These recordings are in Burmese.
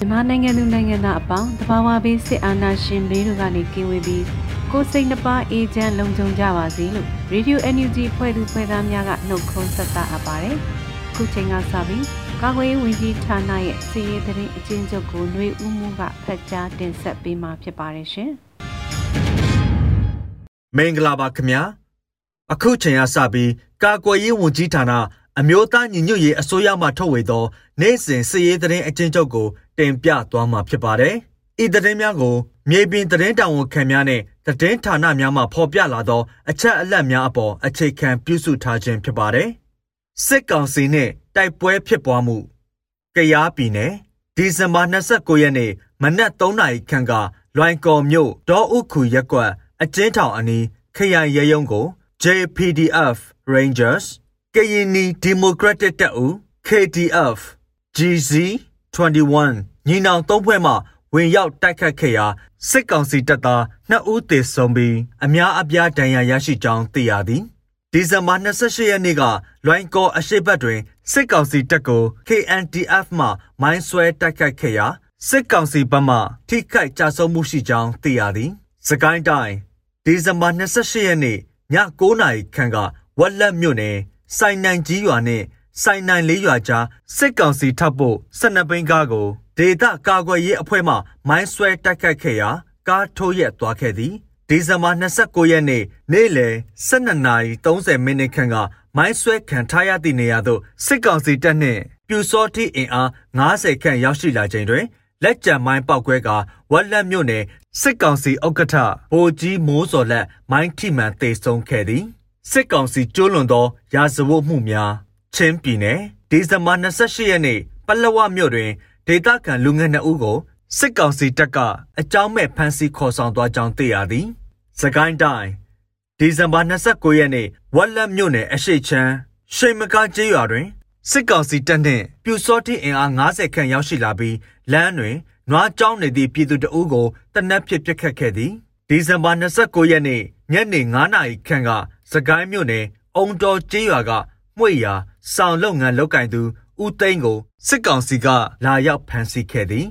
မြန်မာနိုင်ငံသူနိုင်ငံသားအပေါင်းတဘာဝဘေးစစ်အာဏာရှင်ဘေးတို့ကနေကင်းဝေးပြီးကိုယ်စိတ်နှပါအေဂျင့်လုံခြုံကြပါစေလို့ Radio NUG ဖွဲ့သူဖွဲ့သားများကနှုတ်ခွန်းဆက်တာအပ်ပါတယ်။ခုချိန်ကစပြီးကာကွယ်ရေးဝန်ကြီးဌာနရဲ့စီရေးသတင်းအကျဉ်းချုပ်ကိုຫນွေဦးမှုကဖတ်ကြားတင်ဆက်ပေးမှာဖြစ်ပါတယ်ရှင်။မင်္ဂလာပါခင်ဗျာ။အခုချိန်ကစပြီးကာကွယ်ရေးဝန်ကြီးဌာန အမျိုးသားညီညွတ်ရေးအစိုးရမှထုတ်ဝေသောနိုင်စဉ်စည်ရေးသတင်းအကျဉ်းချုပ်ကိုတင်ပြသွားမှာဖြစ်ပါတယ်။ဤသတင်းများကိုမြေပြင်သတင်းတာဝန်ခံများနဲ့သတင်းဌာနများမှဖော်ပြလာသောအချက်အလက်များအပေါ်အခြေခံပြုစုထားခြင်းဖြစ်ပါတယ်။စစ်ကောင်စီနှင့်တိုက်ပွဲဖြစ်ပွားမှုကရားပြည်နယ်ဒီဇင်ဘာ29ရက်နေ့မနက်3နာရီခန့်ကလွိုင်ကော်မြို့ဒေါ်ဥခုရက်ကွက်အကျဉ်းထောင်အနီးခရိုင်ရဲရုံးကို JPDF Rangers ကရင်နီဒီမိုကရက်တစ်တပ်ဦး KDF GZ 21ညီနောင်သုံးဖွဲ့မှဝင်ရောက်တိုက်ခတ်ခဲ့ရာစစ်ကောင်စီတပ်သား2ဦးသေဆုံးပြီးအများအပြားဒဏ်ရာရရှိကြောင်းသိရသည်ဒီဇင်ဘာ28ရက်နေ့ကလွိုင်းကောအရှိတ်ဘက်တွင်စစ်ကောင်စီတပ်ကို KNDF မှမိုင်းဆွဲတိုက်ခတ်ခဲ့ရာစစ်ကောင်စီဘက်မှထိခိုက်ကြဆုံးမှုရှိကြောင်းသိရသည်စကိုင်းတိုင်းဒီဇင်ဘာ28ရက်နေ့ည9:00နာရီခန့်ကဝက်လက်မြို့နယ် စိုင်နိုင်ကြီးရွာနဲ့စိုင်နိုင်လေးရွာကြားစစ်ကောင်စီထပ်ဖို့12ဘိန်းကားကိုဒေသကာကွယ်ရေးအဖွဲ့မှမိုင်းဆွဲတိုက်ခတ်ခဲ့ရာကားထိုးရက်သွားခဲ့သည်ဒီဇင်ဘာ29ရက်နေ့နေ့လယ်12:30မိနစ်ခန့်ကမိုင်းဆွဲခံထားရသည့်နေရာသို့စစ်ကောင်စီတပ်နှင့်ပြူစောတိအင်အား90ခန့်ရောက်ရှိလာချိန်တွင်လက်ကျန်မိုင်းပောက်ကွဲကဝက်လက်မြို့နယ်စစ်ကောင်စီဥက္ကဋ္ဌဗိုလ်ကြီးမိုးစော်လက်မိုင်းထိမှန်တေဆုံးခဲ့သည် စစ်ကောင်စီကျိုးလွန်သော ရာဇဝတ်မှုများချင်းပြည်နယ်ဒီဇင်ဘာ28ရက်နေ့ပလက်ဝမြို့တွင်ဒေသခံလူငယ်2ဦးကိုစစ်ကောင်စီတပ်ကအကြောင်းမဲ့ဖမ်းဆီးခေါ်ဆောင်သွားကြောင်းသိရသည်။စကိုင်းတိုင်းဒီဇင်ဘာ29ရက်နေ့ဝက်လက်မြို့နယ်အရှိတ်ချမ်းရှိန်မကားကျေးရွာတွင်စစ်ကောင်စီတပ်နှင့်ပြူစောတိအင်အား90ခန့်ရောက်ရှိလာပြီးလမ်းတွင်နွားကြောင်းနေသည့်ပြည်သူတအုပ်ကိုတနက်ဖြစ်ပစ်ခတ်ခဲ့သည်ဒီဇင်ဘာ29ရက်နေ့ညနေ9:00နာရီခန့်က စကိုင်းမြို့နယ်အုံတော်ကျေးရွာကမှွေရာဆောင်လုပ်ငန်းလုပ်ကင်သူဦးသိန်းကိုစစ်ကောင်စီကလာရောက်ဖမ်းဆီးခဲ့သည်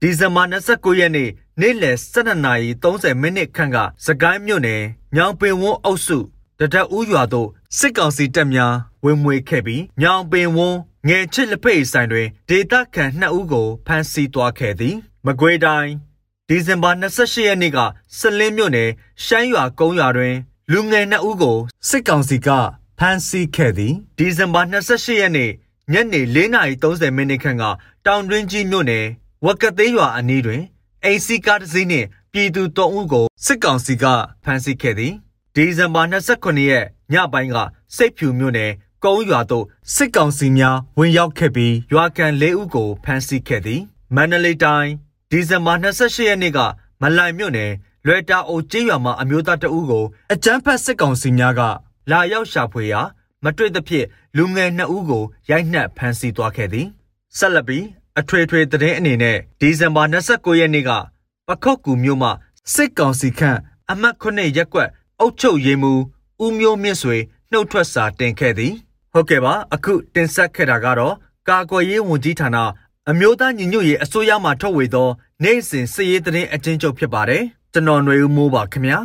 ဒီဇင်ဘာ29ရက်နေ့နေ့လယ်12:30မိနစ်ခန့်ကစကိုင်းမြို့နယ်ညောင်ပင်ဝန်းအုပ်စုတဒတ်ဦးရွာသို့စစ်ကောင်စီတပ်များဝင်မွေခဲ့ပြီးညောင်ပင်ဝန်းငယ်ချစ်လက်ဖိတ်ဆိုင်တွင်ဒေသခံ2ဦးကိုဖမ်းဆီးသွားခဲ့သည်မကွေးတိုင်းဒီဇင်ဘာ28ရက်နေ့ကစလင်းမြို့နယ်ရှမ်းရွာကုန်းရွာတွင် လူငယ်2ဦးကိုစစ်ကောင်စီကဖမ်းဆီးခဲ့သည်ဒီဇင်ဘာ28ရက်နေ့ညနေ4:30မိနစ်ခန့်ကတောင်တွင်းကြီးမြို့နယ်ဝက်ကသေးရွာအနီးတွင်အိမ်စီကားတစ်စီးနှင့်ပြည်သူ၃ဦးကိုစစ်ကောင်စီကဖမ်းဆီးခဲ့သည်ဒီဇင်ဘာ29ရက်ညပိုင်းကစိတ်ဖြူမြို့နယ်ကုန်းရွာသို့စစ်ကောင်စီများဝင်ရောက်ခဲ့ပြီးရွာကန်၄ဦးကိုဖမ်းဆီးခဲ့သည်မန္တလေးတိုင်းဒီဇင်ဘာ28ရက်နေ့ကမလိုင်မြို့နယ် လွယ်တာအိုကျေးရွာမှာအမျိုးသားတဦးကိုအကြမ်းဖက်စစ်ကောင်စီများကလာရောက်ရှာဖွေရာမတွေ့သဖြင့်လူငယ်နှစ်ဦးကိုရိုက်နှက်ဖမ်းဆီးသွားခဲ့သည်ဆက်လက်ပြီးအထွေထွေသတင်းအနေနဲ့ဒီဇင်ဘာ29ရက်နေ့ကပခုတ်ကူမြို့မှာစစ်ကောင်စီခန့်အမှတ်9ရက်ကွက်အုပ်ချုပ်ရေးမှူးဦးမျိုးမြင့်ဆွေနှုတ်ထွက်စာတင်ခဲ့သည်ဟုတ်ကဲ့ပါအခုတင်ဆက်ခဲ့တာကတော့ကာကွယ်ရေးဝန်ကြီးဌာနအမျိုးသားညီညွတ်ရေးအစိုးရမှထုတ်ဝေသောနိုင်စဉ်စည်ရေးသတင်းအကျဉ်းချုပ်ဖြစ်ပါတယ် ကျွန်တော်ຫນွေဦးမိုးပါခင်ဗျာ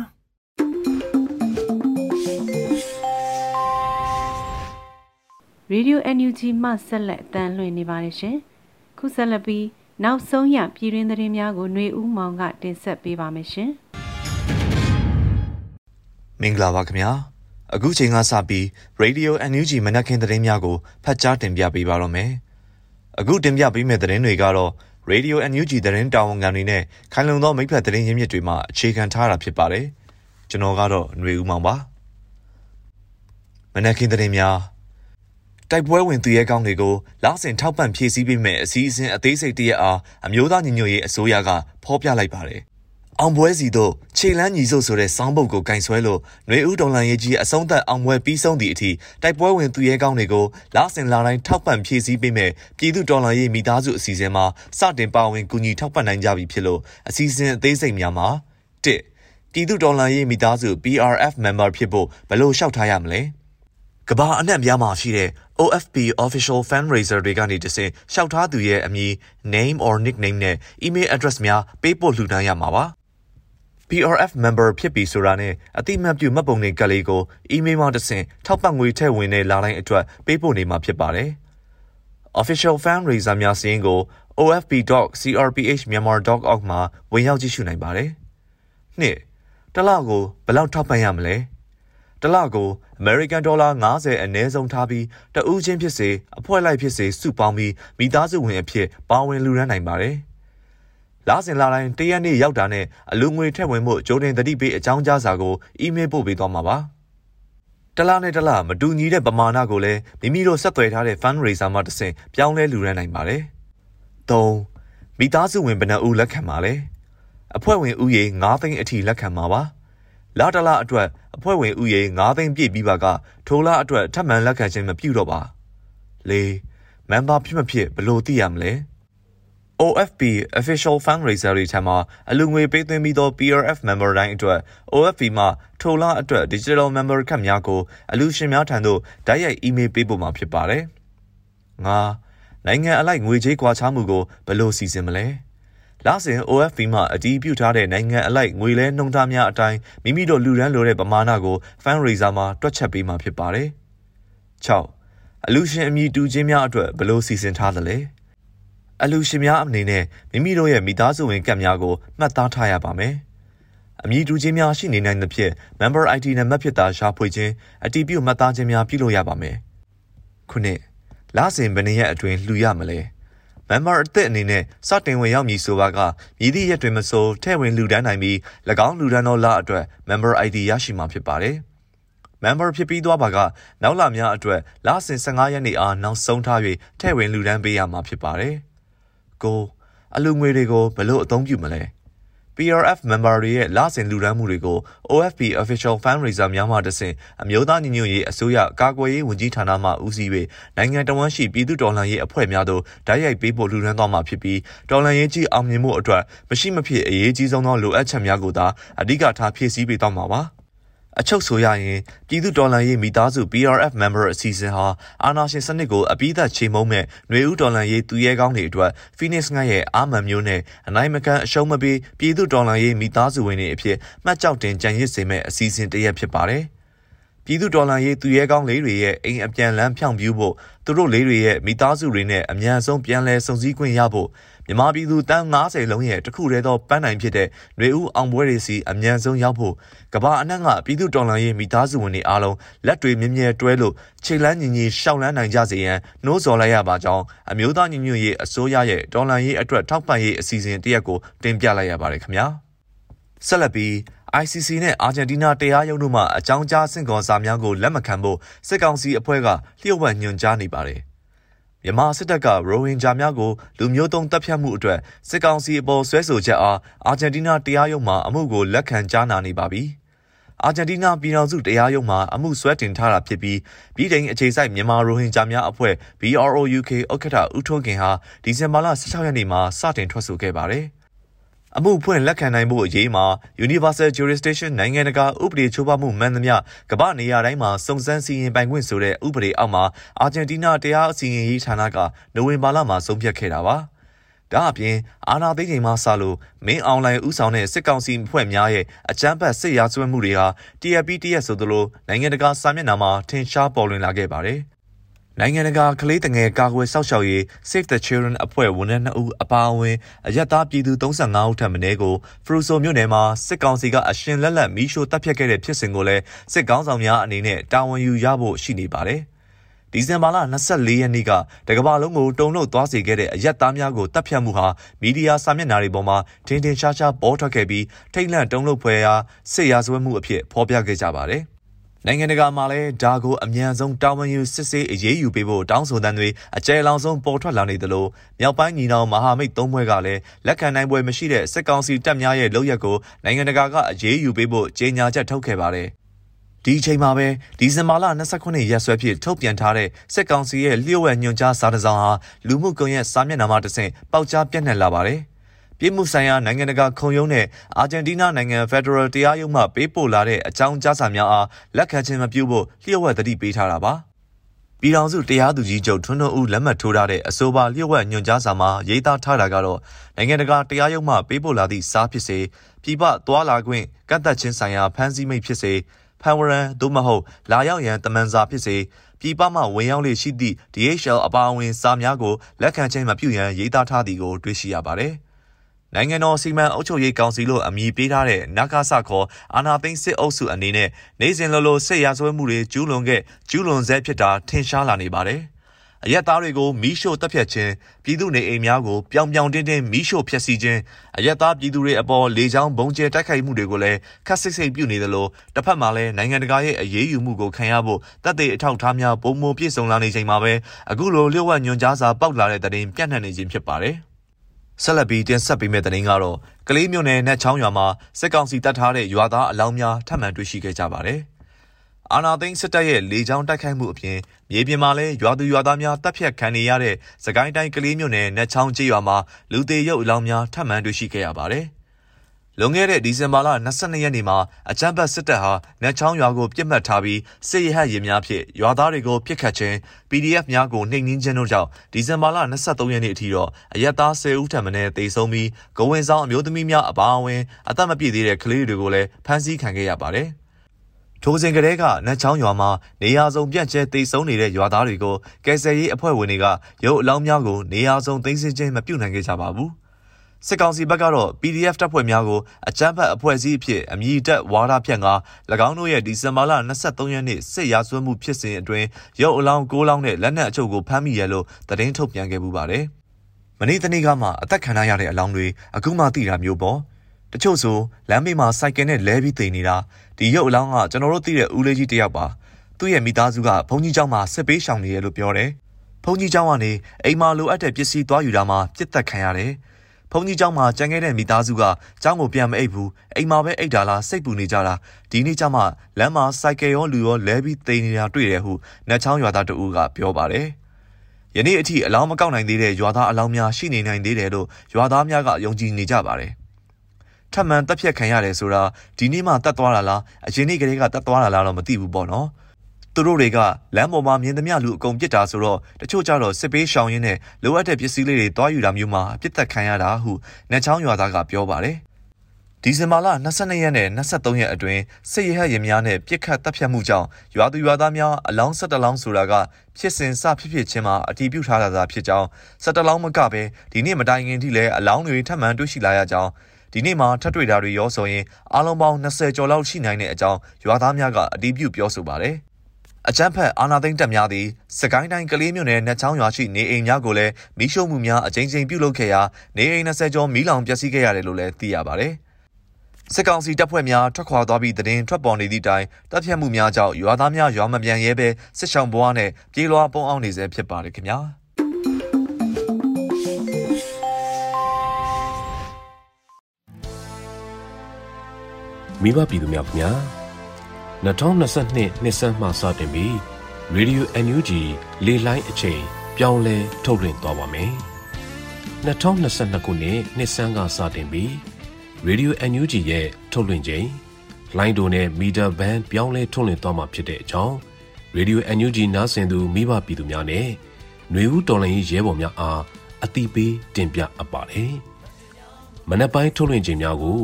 Radio NUG မှဆက်လက်အတန်းလွှင့်နေပါတယ်ရှင်ခုဆက်လက်ပြီးနောက်ဆုံးရပြည်တွင်းသတင်းများကိုຫນွေဦးမောင်ကတင်ဆက်ပေးပါမယ်ရှင်မင်္ဂလာပါခင်ဗျာအခုချိန်ကစပြီး Radio NUG မနက်ခင်းသတင်းများကိုဖတ်ကြားတင်ပြပေးပါတော့မယ်အခုတင်ပြပေးမယ့်သတင်းတွေကတော့ Radio NUG သတင်းတာဝန်ခံတွေနဲ့ခိုင်လုံသောမိဖက်သတင်းရင်းမြစ်တွေမှအခြေခံထားတာဖြစ်ပါတယ်ကျွန်တော်ကတော့ຫນွေဦးမောင်ပါမနက်ခင်းသတင်းများတိုက်ပွဲဝင်သူရဲကောင်းတွေကိုလာဆင်ထောက်ပံ့ဖြည့်ဆည်းပေးမဲ့အစည်းအဝေးအသေးစိတ်တရက်အားအမျိုးသားညီညွတ်ရေးအစိုးရကဖော်ပြလိုက်ပါတယ်။အောင်ပွဲစီတို့ ခြေလန်းညီစုဆိုတဲ့စောင်းပုတ်ကိုကင်ဆွဲလို့ຫນွေဦးဒေါ်လာရေးကြီးအဆုံးသက်အောင်ပွဲပြီးဆုံးသည့်အထိတိုက်ပွဲဝင်သူရဲကောင်းတွေကိုလာဆင်လာတိုင်းထောက်ပံ့ဖြည့်ဆည်းပေးမဲ့ပြည်သူဒေါ်လာရေးမိသားစုအစီအစဉ်မှာစတင်ပါဝင်ကူညီထောက်ပံ့နိုင်ကြပြီဖြစ်လို့အစီအစဉ်အသေးစိတ်များမှာ၁ပြည်သူဒေါ်လာရေးမိသားစု PRF member ဖြစ်ဖို့ဘယ်လိုလျှောက်ထားရမလဲ။ကဘာအနှံ့များမှာရှိတဲ့ OFP official fundraiser တွေကနေတဆင့်ရှောက်ထားသူရဲ့အမည် name or nickname နဲ့ email address များပေးပို့လှူဒါန်းရမှာပါ PRF member ဖြစ်ပြီဆိုတာနဲ့အတိမတ်ပြုမှတ်ပုံတင်ကလေးကို email မှာတဆင့်ထောက်ပံ့ငွေထည့်ဝင်တဲ့လာတိုင်းအတွက်ပေးပို့နေမှာဖြစ်ပါတယ် official fundraiser များစင်းကို ofp.crphmyanmar.org မှာဝင်ရောက်ကြည့်ရှုနိုင်ပါတယ်နှစ်တလောက်ကိုဘယ်လောက်ထောက်ပံ့ရမလဲတလကို American Dollar 90အနည်းဆုံးထားပြီးတဦးချင်းဖြစ်စေအဖွဲ့လိုက်ဖြစ်စေစုပေါင်းပြီးမိသားစုဝင်အဖြစ်ပါဝင်လူရမ်းနိုင်ပါတယ်။ လာစဉ်လာတိုင်းတရက်နေ့ရောက်တာနဲ့အလူငွေထည့်ဝင်မှုကြိုတင်တတိပေးအကြောင်းကြားစာကိုအီးမေးလ်ပို့ပေးသွားမှာပါ။တလားနဲ့တလားမတူညီတဲ့ပမာဏကိုလည်းမိမိတို့ဆက်သွယ်ထားတဲ့ fundraiser မှာတဆင့်ပြောင်းလဲလူရမ်းနိုင်ပါတယ်။၃မိသားစုဝင်ဘယ်နှဦးလက်ခံပါလဲ။အဖွဲ့ဝင်ဦးရေ9သိန်းအထိလက်ခံပါပါ။လတလအတွက်အဖွဲ့ဝင်ဥယေ9သိန်းပြည့်ပြီးပါကထိုလအတွက်ထပ်မံလက်ခံခြင်းမပြုတော့ပါ၄မန်ဘာဖြစ်မဖြစ်ဘလို့သိရမလဲ OFP official fundraiser တွေထံမှအလူငွေပေးသွင်းပြီးသော PRF member တိုင်းအတွက် OFP မှထိုလအတွက် digital member ခန့်များကိုအလူရှင်များထံသို့တိုက်ရိုက် email ပေးပို့မှာဖြစ်ပါတယ်။၅နိုင်ငံအလိုက်ငွေကြေးကွာခြားမှုကိုဘယ်လိုစီစဉ်မလဲ။လစဉ် OFP မှအတည်ပြုထားတဲ့နိုင်ငံအလိုက်ငွေလဲနှုန်းထားများအတိုင်းမိမိတို့လူရန်လိုတဲ့ပမာဏကို fundraiser မှာတွက်ချက်ပေးမှာဖြစ်ပါတယ်။ 6. အလူရှင်အမည်တူခြင်းများအတွက်ဘယ်လိုစီစဉ်ထားသလဲ။ အလူရှင်များအနေနဲ့မိမိတို့ရဲ့မိသားစုဝင်ကတ်များကိုမှတ်သားထားရပါမယ်။အမည်တူခြင်းများရှိနေနိုင်သဖြင့် member ID နံပါတ်ဖြစ်တာရှာဖွေခြင်းအတည်ပြုမှတ်သားခြင်းများပြုလုပ်ရပါမယ်။ခုနှစ်လစဉ်ဘယ်နှစ်ရက်အတွင်းလှူရမလဲ။ member အသစ်အနေနဲ့စတင်ဝင်ရောက်မည်ဆိုပါကမြည်သည့်ရက်တွင်မဆိုထဲ့ဝင်လူဒန်းနိုင်ပြီး၎င်းလူဒန်းသောလအတွက် member ID ရရှိမှာဖြစ်ပါတယ်။ member ဖြစ်ပြီးသွားပါကနောက်လများအတွက်လစဉ်15ရက်နေ့အားနောက်ဆုံးထား၍ထဲ့ဝင်လူဒန်းပေးရမှာဖြစ်ပါတယ်။ ကိုအလူငွေတွေကိုဘယ်လိုအသုံးပြုမလဲ။ PRF member တွေရဲ့လစဉ်လူဒန်းမှုတွေကို OFP official fundraiser များမှတဆင့်အမျိုးသားညီညွတ်ရေးအစိုးရကာကွယ်ရေးဝန်ကြီးဌာနမှဦးစီး၍နိုင်ငံတော်ဝန်ရှိပြည်သူတော်လှန်ရေးအဖွဲ့များသို့ဓာတ်ရိုက်ပေးပို့လူဒန်းသွားမှာဖြစ်ပြီးတော်လှန်ရေးကြီးအောင်မြင်မှုအတွက်မရှိမဖြစ်အရေးကြီးဆုံးသောလိုအပ်ချက်များကိုသာအဓိကထားဖြည့်ဆည်းပေးသွားမှာပါ။ အချုပ်ဆိုရရင်ပြည်သူတော်လှန်ရေးမိသားစု PRF member အစီအစဉ်ဟာအာဏာရှင်စနစ်ကိုအပိသက်ချေမှုန်းမဲ့ຫນွေဦးတော်လှန်ရေးသူရဲကောင်းတွေအတွက် Phoenix ငှက်ရဲ့အာမန်မျိုးနဲ့အနိုင်မကန်အရှုံးမပေးပြည်သူတော်လှန်ရေးမိသားစုဝင်တွေအဖြစ်မှတ်ကြောက်တင်ကြံရစ်စေမဲ့အစီအစဉ်တစ်ရပ်ဖြစ်ပါတယ်။ပြည်သူတော်လှန်ရေးသူရဲကောင်းလေးတွေရဲ့အိမ်အပြန်လန်းဖြောင့်ပြူးဖို့သူတို့လေးတွေရဲ့မိသားစုတွေနဲ့အမြန်ဆုံးပြန်လည်ဆုံစည်းခွင့်ရဖို့ မြန်မာပြည်သူတန်း90လုံးရဲ့တခုတည်းသောပန်းနိုင်ဖြစ်တဲ့ຫນွေဦးအောင်ပွဲတွေစီအမြန်ဆုံးရောက်ဖို့ကဘာအနှံ့ကပြည်သူတော်လှန်ရေးမိသားစုဝင်တွေအားလုံးလက်တွေမြဲမြဲတွဲလို့ခြေလန်းညီညီရှောက်လန်းနိုင်ကြစေရန်နှိုးဆော်လိုက်ရပါကြောင်းအမျိုးသားညီညွတ်ရေးအစိုးရရဲ့တော်လှန်ရေးအတွက်ထောက်ပံ့ရေးအစီအစဉ်တရက်ကိုတင်ပြလိုက်ရပါတယ်ခင်ဗျာဆက်လက်ပြီး ICC နဲ့အာဂျင်တီးနားတရားရုံးတို့မှအကြောင်းကြားဆင့်ခေါ်စာများကိုလက်မခံဖို့စစ်ကောင်စီအဖွဲ့ကလျှို့ဝှက်ညွှန်ကြားနေပါတယ် မြန်မာစစ်တပ်ကရိုဟင်ဂျာများကိုလူမျိုးတုံးတပ်ဖြတ်မှုအတွက်စစ်ကောင်စီအပေါ်ဆွဲဆိုချက်အားအာဂျင်တီးနားတရားရုံးမှအမှုကိုလက်ခံကြားနာနေပါပြီ။အာဂျင်တီးနားပြည်ထောင်စုတရားရုံးမှအမှုဆွဲတင်ထားတာဖြစ်ပြီးပြည်ထိုင်အခြေစိုက်မြန်မာရိုဟင်ဂျာများအဖွဲ့ BROUK ဥက္ကဋ္ဌဦးထွန်းခင်ဟာဒီဇင်ဘာလ16ရက်နေ့မှာစတင်ထွက်ဆိုခဲ့ပါတယ်။ အမှုဖွင့်လက်ခံနိုင်မှုအရေးမှာ Universal Jurisdiction နိုင်ငံတကာဥပဒေချိုးဖောက်မှုမှန်သမျှကမ္ဘာနေရာတိုင်းမှာစုံစမ်းစီရင်ပိုင်ခွင့်ဆိုတဲ့ဥပဒေအောက်မှာအာဂျင်တီးနားတရားစီရင်ရေးဌာနကနိုဝင်ဘာလမှာဆုံးဖြတ်ခဲ့တာပါ။ဒါအပြင်အာနာသိန်းချိန်မှစလို့မင်းအွန်လိုင်းဥဆောင်တဲ့စစ်ကောင်စီဖွဲ့များရဲ့အကြမ်းဖက်စစ်ရာဇဝတ်မှုတွေဟာ TFP တရက်ဆိုသလိုနိုင်ငံတကာစာမျက်နှာမှာထင်ရှားပေါ်လွင်လာခဲ့ပါတယ်။ နိုင်ငံတကာကလေးတငယ်ကာကွယ်စောင့်ရှောက်ရေး Save the Children အဖွဲ့ဝန်ထမ်း2ဦးအပါအဝင်အရက်သားပြည်သူ35ဦးထပ်မံကိုဖရူဆိုမြို့နယ်မှာစစ်ကောင်စီကအရှင်လက်လက်မီးရှို့တပ်ဖြတ်ခဲ့တဲ့ဖြစ်စဉ်ကိုလည်းစစ်ကောင်ဆောင်များအနေနဲ့တာဝန်ယူရဖို့ရှိနေပါတယ်။ဒီဇင်ဘာလ24ရက်နေ့ကတကဘာလုံးကိုတုံ့နှုတ်သွားစေခဲ့တဲ့အရက်သားများကိုတပ်ဖြတ်မှုဟာမီဒီယာစာမျက်နှာတွေပေါ်မှာထင်ထင်ရှားရှားပေါ်ထွက်ခဲ့ပြီးထိတ်လန့်တုံ့နှုတ်ဖွယ်ရာစစ်ရာဇဝတ်မှုအဖြစ်ဖော်ပြခဲ့ကြပါတယ်။ နိုင်ငံတကာမှာလည်းဒါကိုအမြန်ဆုံးတာဝန်ယူစစ်ဆေးအရေးယူပေးဖို့တောင်းဆိုတဲ့တွေအကြဲလောင်ဆုံးပေါ်ထွက်လာနေသလိုမြောက်ပိုင်းညီနောင်မဟာမိတ်သုံးဘွဲကလည်းလက်ခံနိုင်ပွဲမရှိတဲ့စစ်ကောင်စီတပ်များရဲ့လုပ်ရက်ကိုနိုင်ငံတကာကအရေးယူပေးဖို့ကြေညာချက်ထုတ်ခဲ့ပါတယ်။ဒီအချိန်မှာပဲဒီဇင်ဘာလ29ရက်စွဲဖြင့်ထုတ်ပြန်ထားတဲ့စစ်ကောင်စီရဲ့လျှို့ဝှက်ညွှန်ကြားစာတစောင်ဟာလူမှုကွန်ရက်စာမျက်နှာမှာတဆင့်ပေါက်ကြားပြန့်နှံ့လာပါတယ်။ ပြည်မှုဆိုင်ရာနိုင်ငံတကာခုံရုံးနဲ့အာဂျင်တီးနားနိုင်ငံဖက်ဒရယ်တရားရုံးမှပေးပို့လာတဲ့အကြောင်းကြားစာများအားလက်ခံခြင်းမပြုဖို့လျှို့ဝှက်တတိပေးထားတာပါ။ပြည်ထောင်စုတရားသူကြီးချုပ်ထွန်းထွန်းဦးလက်မှတ်ထိုးထားတဲ့အဆိုပါလျှို့ဝှက်ညွှန်ကြားစာမှာရေးသားထားတာကတော့နိုင်ငံတကာတရားရုံးမှပေးပို့လာသည့်စာဖြစ်စေပြည်ပသွားလာခွင့်ကန့်သတ်ခြင်းဆိုင်ရာဖမ်းဆီးမိတ်ဖြစ်စေဖန်ဝရန်သို့မဟုတ်လာရောက်ရန်တမန်စာဖြစ်စေပြည်ပမှဝင်ရောက်လေရှိသည့် DHL အပါအဝင်စာများကိုလက်ခံခြင်းမပြုရန်ရေးသားထားသည်ကိုတွေ့ရှိရပါသည်။ နိုင်ငံတော်စီမံအုပ်ချုပ်ရေးကောင်စီလို့အမည်ပေးထားတဲ့နဂါဆခေါ်အာနာသိန်းစစ်အုပ်စုအနေနဲ့နေစဉ်လိုလိုစစ်ရာဇဝတ်မှုတွေကျူးလွန်ခဲ့ကျူးလွန်ဆဲဖြစ်တာထင်ရှားလာနေပါတယ်။အရက်သားတွေကိုမီးရှို့တပ်ဖြတ်ခြင်းပြည်သူနေအိမ်များကိုပြောင်ပြောင်တင်းတင်းမီးရှို့ဖျက်ဆီးခြင်းအရက်သားပြည်သူတွေအပေါ်လေကြောင်းဘုံကျဲတိုက်ခိုက်မှုတွေကိုလည်းခက်ဆစ်ဆစ်ပြုနေသလိုတစ်ဖက်မှာလည်းနိုင်ငံတကာရဲ့အရေးယူမှုကိုခံရဖို့တပ်တွေအထောက်အထားများပုံမပြည့်စုံလာနေချိန်မှာပဲအခုလိုလျှို့ဝှက်ညွန်ကြားစာပေါက်လာတဲ့တဲ့တင်ပြန့်နှံ့နေခြင်းဖြစ်ပါတယ်။ ဆက်လက်ပြီးတင်ဆက်ပေးမယ့်သတင်းကတော့ကလေးမြို့နယ်နဲ့ချောင်းရွာမှာစစ်ကောင်စီတပ်ထားတဲ့ရွာသားအလောင်းများထပ်မံတွေ့ရှိခဲ့ကြပါတယ်။အာနာသိန်းစစ်တပ်ရဲ့လေကြောင်းတိုက်ခိုက်မှုအပြင်မြေပြင်မှာလည်းရွာသူရွာသားများတပ်ဖြတ်ခံနေရတဲ့စကိုင်းတိုင်းကလေးမြို့နယ်နဲ့ချောင်းကျေးရွာမှာလူသေးရုပ်အလောင်းများထပ်မံတွေ့ရှိခဲ့ရပါတယ်။ လွန်ခဲ့တဲ့ဒီဇင်ဘာလ22ရက်နေ့မှာအကြမ်းဖက်စစ်တပ်ဟာနတ်ချောင်းရွာကိုပြစ်မှတ်ထားပြီးစစ်ရဟတ်ရင်များဖြင့်ရွာသားတွေကိုပြစ်ခတ်ခြင်း PDF များကိုနှိမ်နင်းခြင်းတို့ကြောင့်ဒီဇင်ဘာလ23ရက်နေ့အထိတော့အရက်သား10ဦးထပ်မံတေဆုံးပြီးဂဝင်ဆောင်အမျိုးသမီးများအပါအဝင်အသက်မပြည့်သေးတဲ့ကလေးတွေကိုလည်းဖမ်းဆီးခံခဲ့ရပါတယ်။ထိုစဉ်ကလေးကနတ်ချောင်းရွာမှာနေရာစုံပြန့်ကျဲတိတ်ဆုံးနေတဲ့ရွာသားတွေကိုကယ်ဆယ်ရေးအဖွဲ့ဝင်တွေကရုပ်အလောင်းများကိုနေရာစုံသိမ်းဆည်းခြင်းမပြုနိုင်ခဲ့ကြပါဘူး။ စစ်ကောင်စီဘက်ကတော့ PDF တပ်ဖွဲ့များကိုအကြမ်းဖက်အဖွဲ့အစည်းအဖြစ်အမည်တက်ဝါဒဖြန့်က၎င်းတို့ရဲ့ဒီဇင်ဘာလ23ရက်နေ့စစ်ရာဇဝတ်မှုဖြစ်စဉ်အတွင်းရုပ်အလောင်း6လောင်းနဲ့လက်နက်အချို့ကိုဖမ်းမိရလို့သတင်းထုတ်ပြန်ခဲ့မှုပါတယ်။မနေ့တနေ့ကမှအသက်ခံရတဲ့အလောင်းတွေအခုမှသိတာမျိုးပေါ့။တချို့ဆိုလမ်းဘေးမှာစိုက်ကယ်နဲ့လဲပြီးတည်နေတာဒီရုပ်အလောင်းကကျွန်တော်တို့သိတဲ့ဦးလေးကြီးတယောက်ပါ။သူ့ရဲ့မိသားစုကဘုန်းကြီးเจ้าမှာစစ်ပေးရှောင်နေရလို့ပြောတယ်။ဘုန်းကြီးเจ้าကနေအိမ်မှာလိုအပ်တဲ့ပစ္စည်းသွားယူတာမှာပြစ်သက်ခံရတယ်။ ဘုန်းကြီးเจ้าမှာကြံခဲ့တဲ့မိသားစုကเจ้าကိုပြန်မအိပ်ဘူးအိမ်မှာပဲအိပ်တာလားစိတ်ပူနေကြတာဒီနေ့ကျမှလမ်းမှာစိုက်ကယ်ရောလူရောလဲပြီးတိန်နေတာတွေ့တယ်ဟုနတ်ချောင်းရွာသားတဦးကပြောပါတယ်ယနေ့အထိအလောင်းမကောက်နိုင်သေးတဲ့ရွာသားအလောင်းများရှိနေနိုင်သေးတယ်လို့ရွာသားများကယုံကြည်နေကြပါတယ်ထပ်မံတက်ဖြတ်ခံရတယ်ဆိုတာဒီနေ့မှတက်သွားတာလားအရင်နေ့ကလေးကတက်သွားတာလားတော့မသိဘူးပေါ့နော် သူတို့တွေကလမ်းပေါ်မှာမြင်သမျှလူအကုန်ပြစ်တာဆိုတော့တချို့ကြတော့စစ်ပေးရှောင်ရင်းနဲ့လိုအပ်တဲ့ပစ္စည်းလေးတွေတွားယူတာမျိုးမှာပြစ်သက်ခံရတာဟုနတ်ချောင်းရွာသားကပြောပါတယ်။ဒီဇင်ဘာလ22ရက်နဲ့23ရက်အတွင်းစစ်ရဟတ်ရင်များနဲ့ပြစ်ခတ်တပ်ဖြတ်မှုကြောင့်ရွာသူရွာသားများအလောင်း17လောင်းဆိုတာကဖြစ်စဉ်စဖြစ်ဖြစ်ချင်းမှာအတည်ပြုထားတာသာဖြစ်ကြောင်း17လောင်းမကပဲဒီနေ့မတိုင်ခင်ထိလည်းအလောင်းတွေထပ်မံတွေ့ရှိလာရကြောင်းဒီနေ့မှာထပ်တွေ့တာတွေရောဆိုရင်အလုံးပေါင်း20ကျော်လောက်ရှိနိုင်တဲ့အကြောင်းရွာသားများကအတည်ပြုပြောဆိုပါတယ်။ အကြမ်းဖက်အာဏာသိမ်းတပ်များသည်စကိုင်းတိုင်းကလေးမြို့နယ်နှက်ချောင်းရွာရှိနေအိမ်များကိုလည်းမီးရှို့မှုများအကြိမ်ကြိမ်ပြုလုပ်ခဲ့ရာနေအိမ်20ကျော်မီးလောင်ပျက်စီးခဲ့ရတယ်လို့လည်းသိရပါတယ်။စစ်ကောင်စီတပ်ဖွဲ့များထွက်ခွာသွားပြီးတရင်ထွက်ပေါ်နေသည့်တိုင်တပ်ဖြတ်မှုများကြောင့်ရွာသားများရွာမပြန်ရဲပဲစစ်ဆောင်ဘွားနဲ့ပြေးလွှားပုံအောင်နေစေဖြစ်ပါတယ်ခင်ဗျာ။မိဘပြည်သူများခင်ဗျာ 2022နှစ်ဆန်းမှစတင်ပြီး Radio NUG လေလိုင်းအချိန်ပြောင်းလဲထုတ်လွှင့်သွားပါမယ်။2022ခုနှစ်နှစ်ဆန်းကစတင်ပြီး Radio NUG ရဲ့ထုတ်လွှင့်ချိန်လိုင်းဒိုနဲ့မီတာဘန်ပြောင်းလဲထုတ်လွှင့်သွားမှာဖြစ်တဲ့အကြောင်း Radio NUG နားဆင်သူမိဘပြည်သူများနဲ့ຫນွေဦးတော်လိုင်းရဲဘော်များအားအတိပေးတင်ပြအပ်ပါတယ်။မနက်ပိုင်းထုတ်လွှင့်ချိန်များကို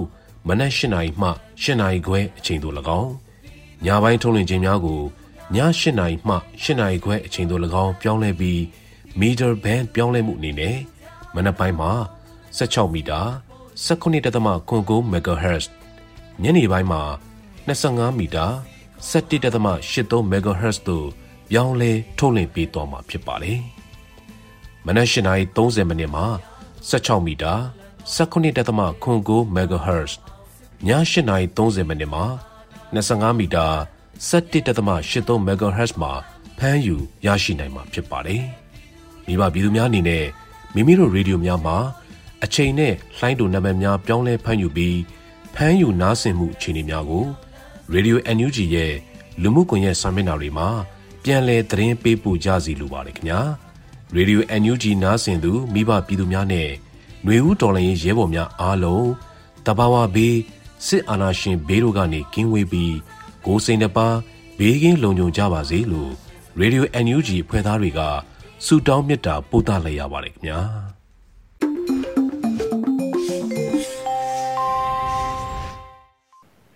မနက်၈နာရီမှ၈နာရီခွဲအချိန်သို့၎င်း ညပိုင်းထုတ်လွှင့်ခြင်းများကိုည8နာရီမှ8နာရီခွဲအချိန်သို့၎င်းပြောင်းလဲပြီး meter band ပြောင်းလဲမှုအနေနဲ့မနက်ပိုင်းမှာ16မီတာ19.9 MHz ညနေပိုင်းမှာ25မီတာ17.83 MHz တို့ပြောင်းလဲထုတ်လွှင့်ပေးသွားမှာဖြစ်ပါတယ်။မနက်၈နာရီ30မိနစ်မှာ16မီတာ19.9 MHz ည8နာရီ30မိနစ်မှာ 25မီတာ17.83 MHz မှာဖမ်းယူရရှိနိုင်မှာဖြစ်ပါတယ်။မိဘပြည်သူများအနေနဲ့မိမိတို့ရေဒီယိုများမှာအချိန်နဲ့လှိုင်းတူနံပါတ်များပြောင်းလဲဖမ်းယူပြီးဖမ်းယူနားဆင်မှုအခြေအနေများကို Radio NUG ရဲ့လူမှုကွန်ရက်စာမျက်နှာတွေမှာပြန်လည်သတင်းပေးပို့ကြစီလိုပါတယ်ခင်ဗျာ Radio NUG နားဆင်သူမိဘပြည်သူများနဲ့ຫນွေဦးတော်လှန်ရေးရဲဘော်များအားလုံးတဘာဝဘေး စစ်အာဏာရှင်ဘေးတို့ကနေကင်းဝေးပြီးကိုယ်စိတ်နှပါဘေးကင်းလုံခြုံကြပါစေလို့ Radio NUG ဖွဲ့သားတွေကဆုတောင်းမေတ္တာပို့သလိုက်ရပါတယ်ခင်ဗျာ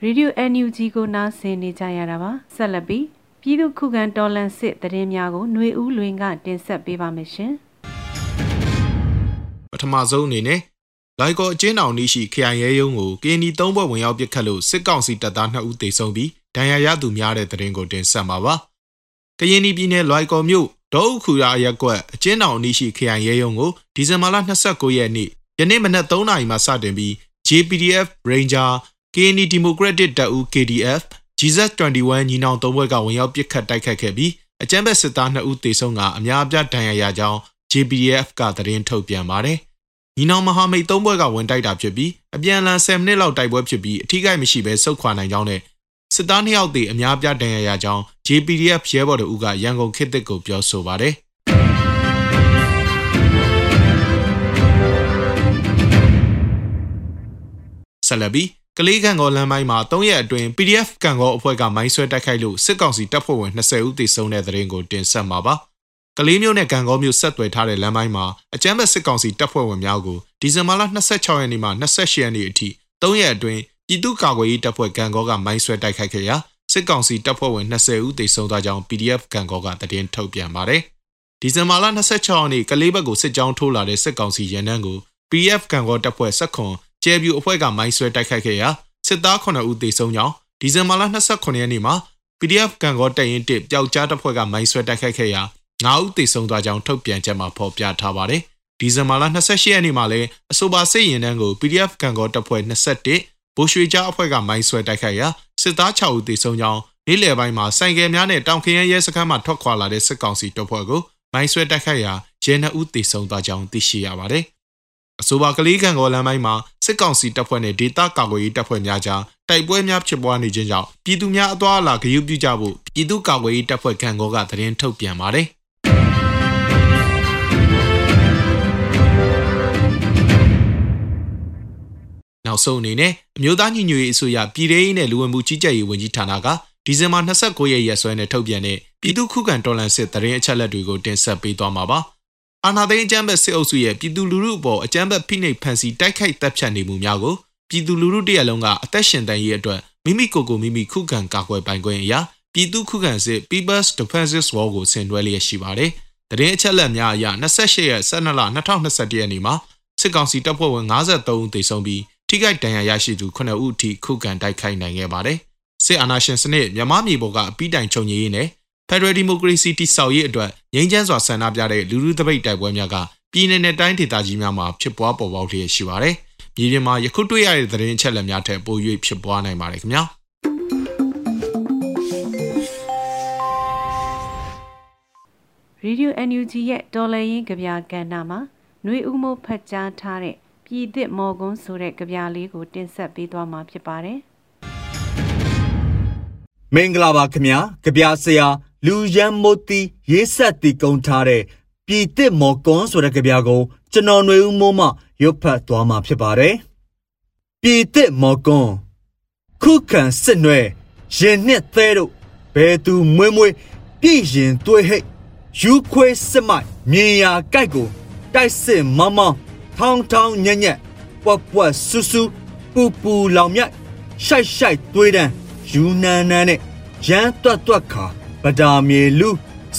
ရေဒီယို NUG ကိုနားဆင်နေကြရတာပါဆက်လက်ပြီးပြည်သူခုခံတော်လှန်စစ်တရင်များကိုຫນွေဦးလွင်ကတင်ဆက်ပေးပါမယ်ရှင်ပထမဆုံးအနေနဲ့ လိုက်ကောအကျဉ်းတော်နီးရှိခရိုင်ရဲယုံကိုကင်းဒီ၃ဘွဲ့ဝင်ရောက်ပစ်ခတ်လို့စစ်ကောင်စီတပ်သား2ဦးသေဆုံးပြီးဒဏ်ရာရသူများတဲ့တရင်ကိုတင်ဆက်မှာပါကရင်ပြည်နယ်လိုက်ကောမြို့ဒေါအုပ်ခူရာရက်ကွက်အကျဉ်းတော်နီးရှိခရိုင်ရဲယုံကိုဒီဇင်ဘာလ29ရက်နေ့ယနေ့မနက်3နာရီမှစတင်ပြီး JPDF Ranger KNI Democratic တပ်ဦး KDF Jesus 21ညီနောင်သုံးဘွဲ့ကဝင်ရောက်ပစ်ခတ်တိုက်ခတ်ခဲ့ပြီးအကြမ်းဖက်စစ်သား2ဦးသေဆုံးကအများအပြားဒဏ်ရာရကြောင်း JPDF ကသတင်းထုတ်ပြန်ပါတယ်။ ညီနောင်မဟာမိတ်သုံးဘွဲ့ကဝင်တိုက်တာဖြစ်ပြီးအပြန်အလှန်10မိနစ်လောက်တိုက်ပွဲဖြစ်ပြီးအထီးကိမရှိဘဲဆုတ်ခွာနိုင်ကြောင်းနဲ့စစ်သား2ယောက်သေအများအပြားဒဏ်ရာရကြောင်း JPDF ရဲဘော်တို့ကရန်ကုန်ခေတ်သစ်ကိုပြောဆိုပါတယ်။ဆလဘီကလေးကန်ကောလမ်းပိုင်းမှာ၃ရက်အတွင်း PDF ကန်ကောအဖွဲ့ကမိုင်းဆွဲတိုက်ခိုက်လို့စစ်ကောင်စီတပ်ဖွဲ့ဝင်20ဦးသေဆုံးတဲ့တဲ့ရင်ကိုတင်ဆက်မှာပါ။ ကလေးမျိုးနဲ့ကန်ကောမျိုးဆက်သွယ်ထားတဲ့လမ်းပိုင်းမှာအကြမ်းဖက်စစ်ကောင်စီတပ်ဖွဲ့ဝင်များကိုဒီဇင်ဘာလ26ရက်နေ့မှ28ရက်နေ့အထိ၃ရက်အတွင်းပြည်သူ့ကာကွယ်ရေးတပ်ဖွဲ့ကန်ကောကမိုင်းဆွဲတိုက်ခိုက်ခဲ့ရာစစ်ကောင်စီတပ်ဖွဲ့ဝင်20ဦးသေဆုံးသွားကြောင်း PDF ကန်ကောကသတင်းထုတ်ပြန်ပါတယ်။ဒီဇင်ဘာလ26ရက်နေ့ကလေးဘက်ကိုစစ်ကြောင်းထိုးလာတဲ့စစ်ကောင်စီရန်တန်းကို PDF ကန်ကောတပ်ဖွဲ့ဆက်ခွန်ကျဲပြူအဖွဲ့ကမိုင်းဆွဲတိုက်ခိုက်ခဲ့ရာစစ်သား9ဦးသေဆုံးကြောင်းဒီဇင်ဘာလ29ရက်နေ့မှာ PDF ကန်ကောတရင်တစ်ပျောက်ကြားတပ်ဖွဲ့ကမိုင်းဆွဲတိုက်ခိုက်ခဲ့ရာ 9ဦးသေဆုံးသွားကြောင်းထုတ်ပြန်ချက်မှာဖော်ပြထားပါတယ်။ဒီဇင်ဘာလ28ရက်နေ့မှာလည်းအဆိုပါစစ်ရင်တန်းကို PDF ကန်ကောတပ်ဖွဲ့21ဘိုးရွှေကြားအဖွဲ့ကမိုင်းဆွဲတိုက်ခိုက်ရာစစ်သား6ဦးသေဆုံးကြောင်းနေ့လယ်ပိုင်းမှာစိုင်ကယ်များနဲ့တောင်ခရမ်းရဲစခန်းမှထွက်ခွာလာတဲ့စစ်ကောင်စီတပ်ဖွဲ့ကိုမိုင်းဆွဲတိုက်ခိုက်ရာရဲ2ဦးသေဆုံးသွားကြောင်းသိရှိရပါတယ်။အဆိုပါကလေးကန်ကောလမ်းပိုင်းမှာစစ်ကောင်စီတပ်ဖွဲ့နဲ့ဒေသကာကွယ်ရေးတပ်ဖွဲ့များကြားတိုက်ပွဲများဖြစ်ပွားနေခြင်းကြောင့်ပြည်သူများအသွားအလာဂရုပြုကြဖို့ပြည်သူ့ကာကွယ်ရေးတပ်ဖွဲ့ကန်ကောကသတင်းထုတ်ပြန်ပါတယ် နောက်ဆုံးအနေနဲ့အမျိုးသားညီညွတ်ရေးအစိုးရပြည်ထရေးနဲ့လူဝင်မှုကြီးကြပ်ရေးဝန်ကြီးဌာနကဒီဇင်ဘာ29ရက်ရက်စွဲနဲ့ထုတ်ပြန်တဲ့ပြည်သူ့ခုခံတော်လှန်စစ်တရင်အချက်လက်တွေကိုတင်ဆက်ပေးသွားမှာပါ။အာဏာသိမ်းအကြမ်းဖက်စစ်အုပ်စုရဲ့ပြည်သူလူထုအပေါ်အကြမ်းဖက်ဖိနှိပ်ဖန်ဆီးတိုက်ခိုက်တပ်ဖြတ်နေမှုများကိုပြည်သူလူထုတရက်လုံးကအသက်ရှင်တန်ရေးအတွက်မိမိကိုယ်ကိုမိမိခုခံကာကွယ်ပိုင်ခွင့်အရာပြည်သူခုခံစစ် People's Defenses War ကိုဆင်နွှဲလျက်ရှိပါတယ်။တရင်အချက်လက်များအရ28ရက်12လ2021ရက်နေ့မှာစစ်ကောင်စီတပ်ဖွဲ့ဝင်53ဦးသေဆုံးပြီး ထိခိုက်ဒဏ်ရာရရှိသူ9ဦးအထိခုခံတိုက်ခိုက်နိုင်ခဲ့ပါတယ်။စစ်အာဏာရှင်စနစ်မြန်မာပြည်ပေါ်ကအပိတိုင်ချုပ်ငြိရေးနဲ့ဖက်ဒရယ်ဒီမိုကရေစီတည်ဆောက်ရေးအတွက်ငြိမ်းချမ်းစွာဆန္ဒပြတဲ့လူလူတပိတ်တိုက်ပွဲများကပြည်내နဲ့တိုင်းဒေသကြီးများမှာဖြစ်ပွားပေါ်ပေါက်လျက်ရှိပါတယ်။မြေပြင်မှာယခုတွေ့ရတဲ့သတင်းအချက်အလက်များထက်ပို၍ဖြစ်ပွားနိုင်ပါတယ်ခင်ဗျာ။ Radio NUG ရဲ့တော်လရင်ကြပြကဏ္ဍမှာຫນွေဦးမိုးဖတ်ကြားထားတဲ့ ပြည်သစ်မော်ကွန်းဆိုတဲ့ကြပြလေးကိုတင်ဆက်ပေးသွားမှာဖြစ်ပါတယ်။မင်္ဂလာပါခင်ဗျာကြပြဆရာလူရန်မိုတီရေးဆက်တီကုံထားတဲ့ပြည်တစ်မော်ကွန်ဆိုတဲ့ကြပြကိုကျွန်တော်ຫນွေဦးမိုးမှရုပ်ဖတ်သွားမှာဖြစ်ပါတယ်။ပြည်တစ်မော်ကွန်ခုခံစစ်နွယ်ရင်နှစ်သေးတို့ဘယ်သူမွေးမွေးပြည်ရင်တွေးဟိတ်ယူခွေးစစ်မိုက်မြေယာကြိုက်ကိုတိုက်စစ်မမောင်း ထောင်းထောင်းညက်ညက်ပွက်ပွက်ဆူဆူပူပူလောင်မြတ်ရှိုက်ရှိုက်တွေးတန်းယူနန်းနန်းနဲ့ရမ်းတွတ်တွတ်ခါပဒါမြေလူ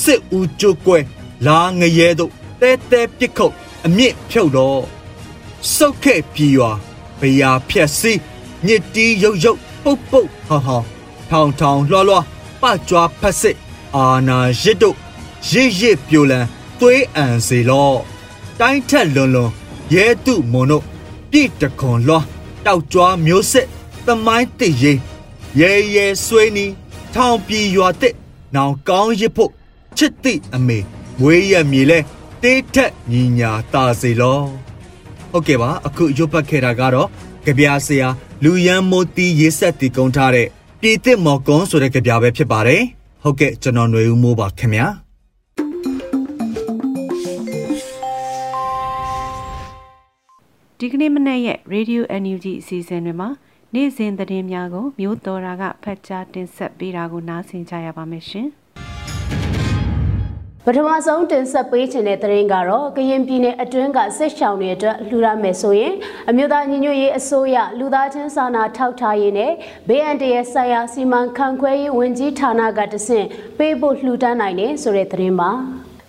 စစ်ဦးကျုပ်ကွယ်လာငရဲတို့တဲတဲပစ်ခုတ်အမြင့်ဖြုတ်တော့စုတ်ခဲ့ပြေရွာဘယာဖြက်စီညစ်တီးရုပ်ရုပ်ပုတ်ပုတ်ဟောင်ဟောင်ထောင်ထောင်လွှားလွှားပကြွားဖက်စစ်အာနာရစ်တို့ရစ်ရစ်ပြိုလန်သွေးအံစေလောတိုင်းထက်လွန်လွန် ရဲတုမွန်တို့ပြည့်တခွန်လွှားတောက်ကြွားမျိုးစစ်သမိုင်းတည်ရေးရဲရဲဆွေးနီထောင်ပြေရွာတဲ့နောင်ကောင်းရစ်ဖို့ချစ်တိအမေဝေးရမြေလဲတေးထက်ညီညာတာစေလောဟုတ်ကဲ့ပါအခုရုပ်ပတ်ခဲ့တာကတော့ကြပြဆရာလူရန်မိုတီရေးဆက်တီကုန်းထားတဲ့ပြည်သစ်မော်ကွန်ဆိုတဲ့ကြပြပဲဖြစ်ပါတယ်ဟုတ်ကဲ့ကျွန်တော်ຫນွေဦးမိုးပါခင်ဗျာ ဒီကနေ့မနေ့ရဲ့ Radio NUG အစီအစဉ်တွေမှာနေ့စဉ်သတင်းများကိုမျိုးတော်တာကဖတ်ကြားတင်ဆက်ပေးတာကိုနားဆင်ကြရပါမယ်ရှင်ပထမဆုံးတင်ဆက်ပေးခြင်းတဲ့သတင်းကတော့ကရင်ပြည်နယ်အတွင်းကစစ်ရှောင်တွေအတွက်လှူဒါန်းမယ်ဆိုရင်အမျိုးသားညီညွတ်ရေးအစိုးရလူသားချင်းစာနာထောက်ထားရေးနဲ့ဘေးအန္တရာယ်ဆိုင်ရာစီမံခန့်ခွဲရေးဝန်ကြီးဌာနကတဆင့်ပေးဖို့လှူဒါန်းနိုင်တယ်ဆိုတဲ့သတင်းပါ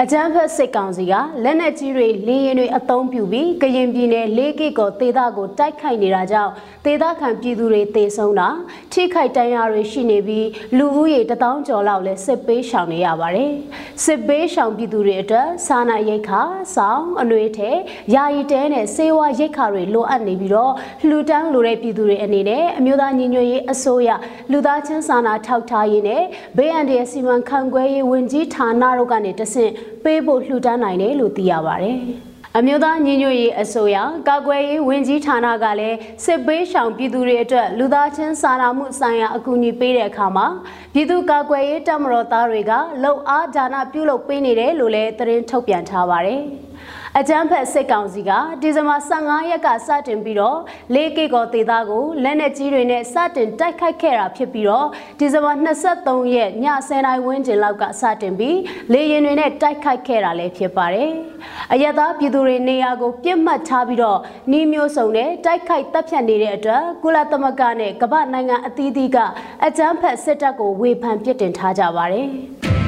အကြမ်းဖက်စစ်ကောင်စီကလက်နက်ကြီးတွေလေရင်တွေအသုံးပြုပြီးကရင်ပြည်နယ်လေးကိကောဒေသကိုတိုက်ခိုက်နေတာကြောင့်ဒေသခံပြည်သူတွေတေဆုံးတာထိခိုက်တန်းရာတွေရှိနေပြီးလူဦးရေတထောင်ကျော်လောက်လည်းစစ်ပေးရှောင်နေရပါတယ်။စစ်ပေးရှောင်ပြည်သူတွေအတွက်စားနပ်ရိက္ခာ၊စောင်းအနှွေးထဲယာယီတဲနဲ့စေဝါရိက္ခာတွေလိုအပ်နေပြီးတော့လှူဒန်းလိုတဲ့ပြည်သူတွေအနေနဲ့အမျိုးသားညီညွတ်ရေးအစိုးရလူသားချင်းစာနာထောက်ထားရေးနဲ့ဘေးအန္တရာယ်စီမံခန့်ခွဲရေးဝန်ကြီးဌာနတို့ကနေတဆင့်ပေးဖို့လှူဒန်းနိုင်တယ်လို့သိရပါတယ်။အမျိုးသားညီညွတ်ရေးအစိုးရကာကွယ်ရေးဝန်ကြီးဌာနကလည်းစစ်ပေးရှောင်ပြည်သူတွေအတွက်လူသားချင်းစာနာမှုဆိုင်ရာအကူအညီပေးတဲ့အခါမှာပြည်သူကာကွယ်ရေးတပ်မတော်သားတွေကလှုပ်အားဒါနပြုလုပ်ပေးနေတယ်လို့လည်းသတင်းထုတ်ပြန်ထားပါတယ်။ အကြမ်းဖက်စစ်ကောင်စီကဒီဇင်ဘာ15ရက်ကစတင်ပြီးတော့လေးကေကောဒေသကိုလက်နက်ကြီးတွေနဲ့စတင်တိုက်ခိုက်ခဲ့တာဖြစ်ပြီးတော့ဒီဇင်ဘာ23ရက်ည10:00နာရီဝန်းကျင်လောက်ကစတင်ပြီးလေရင်တွေနဲ့တိုက်ခိုက်ခဲ့တာလည်းဖြစ်ပါတယ်။အယက်သားပြည်သူတွေနေရာကိုပြစ်မှတ်ထားပြီးတော့နှီးမျိုးစုံနဲ့တိုက်ခိုက်တပ်ဖြတ်နေတဲ့အတွက်ကုလသမဂ္ဂနဲ့ကမ္ဘာနိုင်ငံအသီးသီးကအကြမ်းဖက်စစ်တပ်ကိုဝေဖန်ပစ်တင်ထားကြပါတယ်။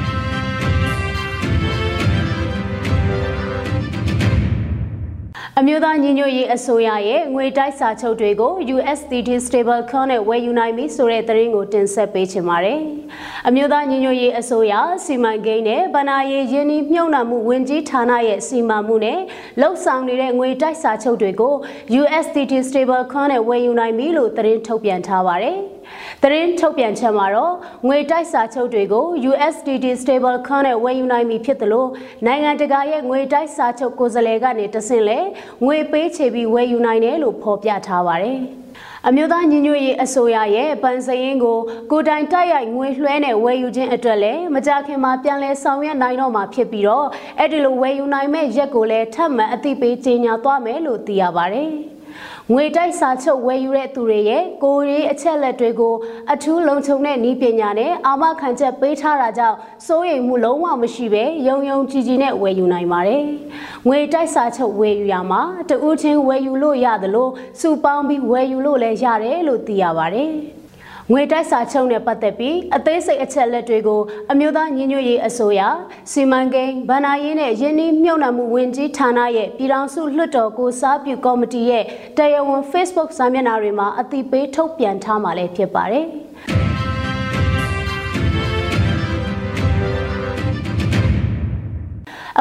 အမျိုးသားညီညွတ်ရေးအစိုးရရဲ့ငွေတိုက်စာချုပ်တွေကို USDT Stable Coin နဲ့ဝယ်ယူနိုင်ပြီဆိုတဲ့သတင်းကိုတင်ဆက်ပေးချင်ပါတယ်။အမျိုးသားညီညွတ်ရေးအစိုးရစီမံကိန်းနဲ့ဗဏ္ဍာရေးယင်းနှိမြုံနှံမှုဝင်ကြီးဌာနရဲ့စီမံမှုနဲ့လှုပ်ဆောင်နေတဲ့ငွေတိုက်စာချုပ်တွေကို USDT Stable Coin နဲ့ဝယ်ယူနိုင်ပြီလို့သတင်းထုတ်ပြန်ထားပါတယ်။ သတင်းထုတ်ပြန်ချက်မှာတော့ငွေတိုက်စာချုပ်တွေကို USDT Stable Coin နဲ့ဝယ်ယူနိုင်ပြီဖြစ်တယ်လို့နိုင်ငံတကာရဲ့ငွေတိုက်စာချုပ်ကိုယ်စားလှယ်ကနေတဆင့်လဲငွေပေးချေပြီးဝယ်ယူနိုင်တယ်လို့ဖော်ပြထားပါတယ်။အမျိုးသားညီညွတ်ရေးအစိုးရရဲ့ဗန်စရင်ကိုကိုတိုင်တိုက်ရိုက်ငွေလွှဲနဲ့ဝယ်ယူခြင်းအတွက်လည်းမကြခင်မှာပြန်လဲဆောင်ရွက်နိုင်တော့မှာဖြစ်ပြီးတော့အဲ့ဒီလိုဝယ်ယူနိုင်မဲ့ရက်ကိုလည်းထပ်မံအသိပေးကြေညာသွားမယ်လို့သိရပါတယ်။ ငွေတိုက်စာချုပ်ဝယ်ယူတဲ့သူတွေရဲ့ကိုယ်ရေးအချက်လက်တွေကိုအထူးလုံခြုံတဲ့နည်းပညာနဲ့အာမခံချက်ပေးထားတာကြောင့်စိုးရိမ်မှုလုံးဝမရှိဘဲယုံယုံကြည်ကြည်နဲ့ဝယ်ယူနိုင်ပါတယ်။ငွေတိုက်စာချုပ်ဝယ်ယူရမှာတဦးချင်းဝယ်ယူလို့ရတယ်လို့စုပေါင်းပြီးဝယ်ယူလို့လည်းရတယ်လို့သိရပါတယ်။ ငွေတိုက်စာချုပ်နဲ့ပတ်သက်ပြီးအသေးစိတ်အချက်လက်တွေကိုအမျိုးသားညီညွတ်ရေးအစိုးရစီမံကိန်းဗဏ္ဍာရေးနဲ့ယင်းနှိမြုံနှံမှုဝင်ကြီးဌာနရဲ့ပြည်ထောင်စုလွှတ်တော်ကိုစားပြုကော်မတီရဲ့တရားဝင် Facebook စာမျက်နှာတွေမှာအသိပေးထုတ်ပြန်ထားမှာလည်းဖြစ်ပါတယ်။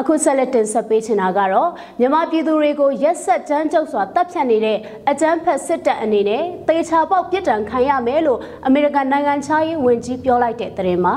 အခုဆက်လက်တင်ဆက်ပေးချင်တာကတော့မြန်မာပြည်သူတွေကိုရက်ဆက်ကြမ်းကြုတ်စွာတပ်ဖြတ်နေတဲ့အကြမ်းဖက်စစ်တပ်အနေနဲ့တေချာပေါက်ပြစ်ဒဏ်ခံရမယ်လို့အမေရိကန်နိုင်ငံခြားရေးဝန်ကြီးပြောလိုက်တဲ့သတင်းမှာ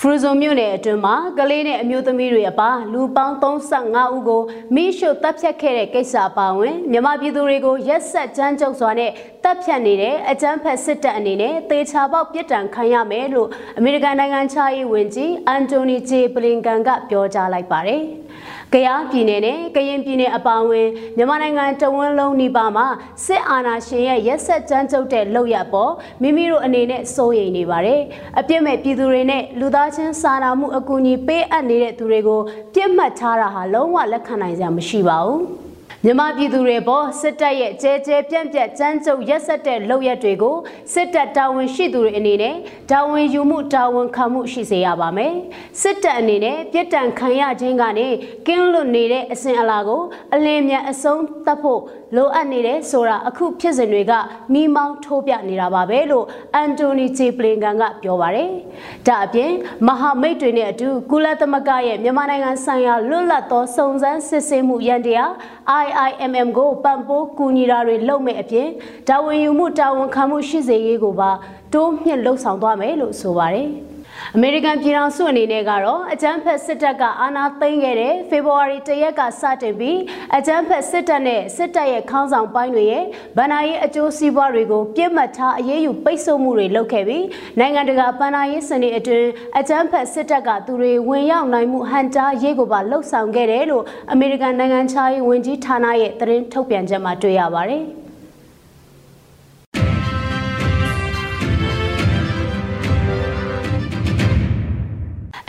ဖရူဇုံမြို့နယ်အတွင်းမှာကလေးနဲ့အမျိုးသမီးတွေအပါလူပေါင်း35ဦးကိုမိရှုတပ်ဖြတ်ခဲ့တဲ့ကိစ္စအပါအဝင်မြန်မာပြည်သူတွေကိုရက်ဆက်ကြမ်းကြုတ်စွာနဲ့ တပ်ဖြတ်နေတဲ့အကြမ်းဖက်စစ်တပ်အနေနဲ့သေချာပေါက်ပြစ်ဒဏ်ခံရမယ်လို့အမေရိကန်နိုင်ငံခြားရေးဝန်ကြီးအန်တိုနီဂျေဘလင်ကန်ကပြောကြားလိုက်ပါတယ်။ကယားပြည်နယ်နဲ့ကရင်ပြည်နယ်အပါအဝင်မြန်မာနိုင်ငံတဝန်းလုံးနေပါမှာစစ်အာဏာရှင်ရဲ့ရက်ဆက်ကြမ်းကြုတ်တဲ့လုပ်ရပေါ်မိမိတို့အနေနဲ့စိုးရိမ်နေပါတယ်။အပြစ်မဲ့ပြည်သူတွေနဲ့လူသားချင်းစာနာမှုအကူအညီပေးအပ်နေတဲ့သူတွေကိုပြစ်မှတ်ထားတာဟာလုံးဝလက်ခံနိုင်စရာမရှိပါဘူး။ မြန်မာပြည်သူတွေပေါ်စစ်တပ်ရဲ့ကြဲကြဲပြန့်ပြန့်ကြမ်းကြုတ်ရက်ဆက်တဲ့လုပ်ရက်တွေကိုစစ်တပ်တာဝန်ရှိသူတွေအနေနဲ့တာဝန်ယူမှုတာဝန်ခံမှုရှိစေရပါမယ်။စစ်တပ်အနေနဲ့ပြစ်ဒဏ်ခံရခြင်းကနေကင်းလွတ်နေတဲ့အစဉ်အလာကိုအလင်းမြန်အဆုံးသတ်ဖို့လိုအပ်နေတယ်ဆိုတာအခုဖြစ်စဉ်တွေကမိမောင်းထိုးပြနေတာပါပဲလို့အန်တိုနီဂျေပလင်ကန်ကပြောပါတယ်။ဒါအပြင်မဟာမိတ်တွေနဲ့အတူကုလသမဂ္ဂရဲ့မြန်မာနိုင်ငံဆိုင်ရာလွတ်လပ်သောစုံစမ်းစစ်ဆေးမှုရန်တရား IIMM ကိုပံ့ပိုးကူညီတာတွေလုပ်မဲ့အပြင်တာဝန်ယူမှုတာဝန်ခံမှုရှိစေရေးကိုပါတိုးမြှင့်လှုပ်ဆောင်သွားမယ်လို့ဆိုပါတယ်။ အမေရိကန်ပြည်ထောင်စုအနေနဲ့ကတော့အကြမ်းဖက်စစ်တပ်ကအာဏာသိမ်းခဲ့တဲ့ဖေဖော်ဝါရီ၁ရက်ကစတင်ပြီးအကြမ်းဖက်စစ်တပ်နဲ့စစ်တပ်ရဲ့ခေါင်းဆောင်ပိုင်းတွေရဲ့ဗန်နာရေးအကျိုးစီးပွားတွေကိုပြစ်မှတ်ထားအရေးယူပိတ်ဆို့မှုတွေလုပ်ခဲ့ပြီးနိုင်ငံတကာဗန်နာရေးစနစ်အတွင်းအကြမ်းဖက်စစ်တပ်ကသူတွေဝင်ရောက်နိုင်မှုဟန်တာရေးကိုပါလှုပ်ဆောင်ခဲ့တယ်လို့အမေရိကန်နိုင်ငံခြားရေးဝန်ကြီးဌာနရဲ့သတင်းထုတ်ပြန်ချက်မှာတွေ့ရပါတယ်။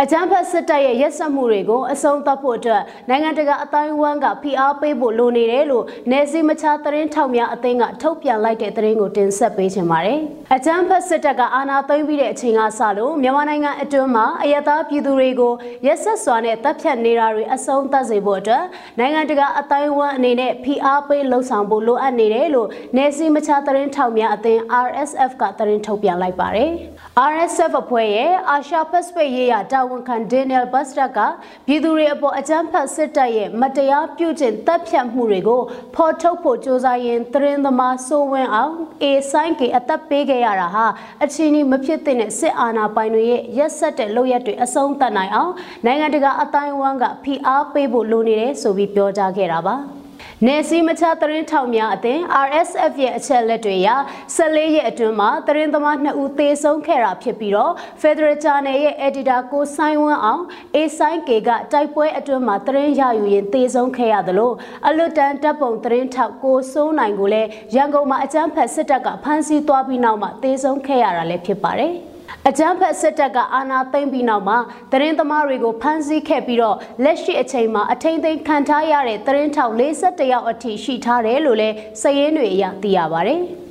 အကြမ်းဖက်စစ်တပ်ရဲ့ရက်စက်မှုတွေကိုအဆုံးသတ်ဖို့အတွက်နိုင်ငံတကာအတိုင်းအဝန်းကဖိအားပေးဖို့လိုနေတယ်လို့နယ်စည်းမခြားသတင်းထောက်များအသင်းကထုတ်ပြန်လိုက်တဲ့သတင်းကိုတင်ဆက်ပေးချင်ပါတယ်။အကြမ်းဖက်စစ်တပ်ကအာဏာသိမ်းပြီးတဲ့အချိန်ကစလို့မြန်မာနိုင်ငံအတွင်းမှာအယက်သားပြည်သူတွေကိုရက်စက်စွာနဲ့တပ်ဖြတ်နေတာတွေအဆုံးသတ်စေဖို့အတွက်နိုင်ငံတကာအတိုင်းအဝန်းအနေနဲ့ဖိအားပေးလှုံ့ဆော်ဖို့လိုအပ်နေတယ်လို့နယ်စည်းမခြားသတင်းထောက်များအသင်း RSF ကသတင်းထုတ်ပြန်လိုက်ပါတယ်။ RSF အဖွဲ့ရဲ့အာရှပစိဖိတ်ရေးရာတာဝန်ခံဒန်နီယယ်ဘတ်စတက်ကပြည်သူတွေအပေါ်အကြမ်းဖက်စစ်တပ်ရဲ့မတရားပြုကျင့်တပ်ဖြတ်မှုတွေကိုဖော်ထုတ်ဖို့ကြိုးစားရင်းသတင်းသမားစိုးဝင်းအောင်အေဆိုင်ကေအသက်ပေးခဲ့ရတာဟာအချင်းကြီးမဖြစ်တဲ့စစ်အာဏာပိုင်တွေရဲ့ရက်ဆက်တဲ့လုပ်ရက်တွေအဆုံးသတ်နိုင်အောင်နိုင်ငံတကာအတိုင်းအဝန်းကဖိအားပေးဖို့လိုနေတယ်ဆိုပြီးပြောကြားခဲ့တာပါ။ နယ်စည်းမခြားသတင်းထောက်များအသင်း RSF ရဲ့အချက်လက်တွေအရ14ရက်အတွင်းမှာသတင်းသမား2ဦးသေဆုံးခဲ့တာဖြစ်ပြီးတော့ Federal Channel ရဲ့ editor ကိုဆိုင်ဝန်းအောင် A ဆိုင်ကေကတိုက်ပွဲအတွင်းမှာသတင်းရယူရင်သေဆုံးခဲ့ရသလိုအလွတ်တန်းတပ်ပုံသတင်းထောက်ကိုစိုးနိုင်ကိုလည်းရန်ကုန်မှာအကြမ်းဖက်စစ်တပ်ကဖမ်းဆီးသွားပြီးနောက်မှာသေဆုံးခဲ့ရတာလည်းဖြစ်ပါတယ်။ အကြမ်းဖက်စစ်တပ်ကအာဏာသိမ်းပြီးနောက်မှာသတင်းသမားတွေကိုဖမ်းဆီးခဲ့ပြီးတော့လက်ရှိအချိန်မှာအထိန်သိမ်းခံထားရတဲ့သတင်းထောက်41ယောက်အထိရှိထားတယ်လို့လည်းစည်ရင်းတွေအရသိရပါဗျ။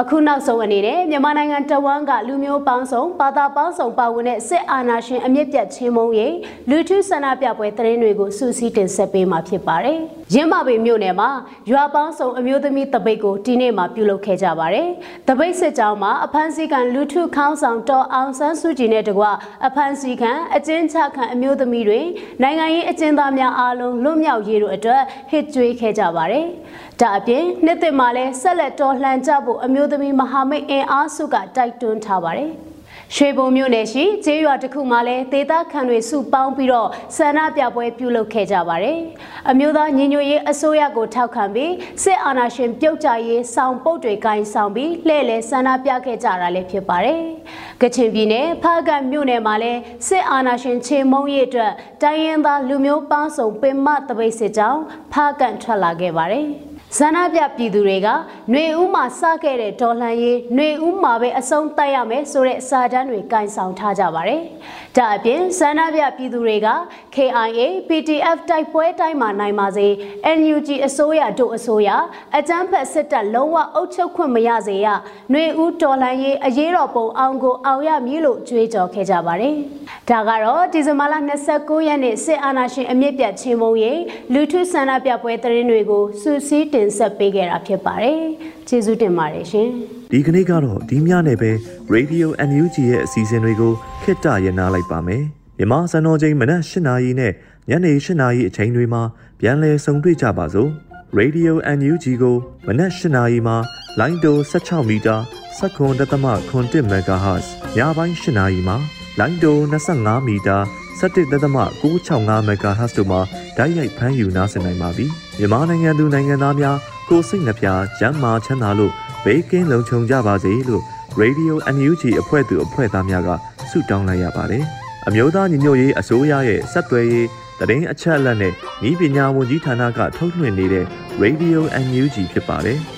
အခုနောက်ဆုံးအနေနဲ့မြန်မာနိုင်ငံတဝန်းကလူမျိုးပေါင်းစုံဘာသာပေါင်းစုံပါဝင်တဲ့စစ်အာဏာရှင်အမြင့်ပြတ်ချင်းမုံရေးလူထုဆန္ဒပြပွဲသတင်းတွေကိုစူးစီးတင်ဆက်ပေးမှာဖြစ်ပါတယ်။ရင်းမာပေမြို့နယ်မှာရွာပေါင်းစုံအမျိုးသမီးတပိတ်ကိုဒီနေ့မှပြုလုပ်ခဲ့ကြပါတယ်။တပိတ်စစ်ကြောင်းမှာအဖမ်းဆီးခံလူထုခေါင်းဆောင်တော်အောင်ဆန်းစုကြည်နဲ့တကွအဖမ်းဆီးခံအကျဉ်းချခံအမျိုးသမီးတွေနိုင်ငံရေးအကျဉ်းသားများအားလုံးလွတ်မြောက်ရေးတို့အတွက်ဟစ်ကြွေးခဲ့ကြပါတယ်။ဒါအပြင်နှစ်သက်မှာလည်းဆက်လက်တော်လှန်ကြဖို့အမျိုးသမီးမဟာမိတ်အင်အားစုကတိုက်တွန်းထားပါတယ်။ ရွှေဘုံမြို့နယ်ရှိကျေးရွာတစ်ခုမှာလည်းဒေသခံတွေစုပေါင်းပြီးတော့ဆန္ဒပြပွဲပြုလုပ်ခဲ့ကြပါတယ်။အမျိုးသားညီညွတ်ရေးအစိုးရကိုထောက်ခံပြီးစစ်အာဏာရှင်ပြုတ်ကျရေးဆောင်ပုတ်တွေကင်ဆောင်ပြီးလှည့်လည်ဆန္ဒပြခဲ့ကြတာလည်းဖြစ်ပါတယ်။ကချင်ပြည်နယ်ဖားကတ်မြို့နယ်မှာလည်းစစ်အာဏာရှင်ချေမုံရေးအတွက်တိုင်းရင်းသားလူမျိုးပေါင်းစုံပင်မတပိတ်စစ်ကြောင်းဖားကတ်ထွက်လာခဲ့ပါတယ်။ ဇန္နာပြပြည်သူတွေကຫນွေဦးမှာစခဲ့တဲ့ဒေါ်လှန်ရေးຫນွေဦးမှာပဲအဆုံးတတ်ရမယ်ဆိုတဲ့စာတမ်းတွေကင်ဆောင်ထားကြပါတယ်။ဒါအပြင်ဇန္နာပြပြည်သူတွေက KIA PTF တိုက်ပွဲတိုင်းမှာနိုင်ပါစေ NUG အစိုးရတို့အစိုးရအကြမ်းဖက်စစ်တပ်လုံးဝအုပ်ချုပ်ခွင့်မရစေရຫນွေဦးဒေါ်လှန်ရေးအရေးတော်ပုံအောင်ကိုအောင်ရမည်လို့ကြွေးကြော်ခဲ့ကြပါတယ်။ဒါကတော့ဒီဇင်ဘာလ29ရက်နေ့စစ်အာဏာရှင်အမြင့်ပြတ်ချင်းမုံရေးလူထုဆန္ဒပြပွဲသတင်းတွေကိုစူးစီး တင်ဆက်ပေးခဲ့တာဖြစ်ပါတယ်။ကျေးဇူးတင်ပါတယ်ရှင်။ဒီကနေ့ကတော့ဒီညနေပဲ Radio NUG ရဲ့အစီအစဉ်တွေကိုခਿੱတရနာလိုက်ပါမယ်။မြန်မာစံတော်ချိန်မနက်၈နာရီနဲ့ညနေ၈နာရီအချိန်တွေမှာပြန်လည်ဆုံတွေ့ကြပါစို့။ Radio NUG ကိုမနက်၈နာရီမှာလိုင်းတို16မီတာ7.1 MHz ညပိုင်း၈နာရီမှာလိုင်းတို25မီတာ 17.665 MHz တို့မှာဓာတ်ရိုက်ဖမ်းယူနားဆင်နိုင်ပါပြီ။မြန်မာနိုင်ငံသူနိုင်ငံသားများကိုစိတ်နှပြကျန်းမာချမ်းသာလို့ဘေးကင်းလုံခြုံကြပါစေလို့ Radio NUG အဖွဲ့သူအဖွဲ့သားများကဆုတောင်းလိုက်ရပါတယ်။အမျိုးသားညီညွတ်ရေးအစိုးရရဲ့စက်သွယ်ရေးတရင်အချက်အလက်နဲ့ဤပညာဝန်ကြီးဌာနကထုတ်လွှင့်နေတဲ့ Radio NUG ဖြစ်ပါတယ်။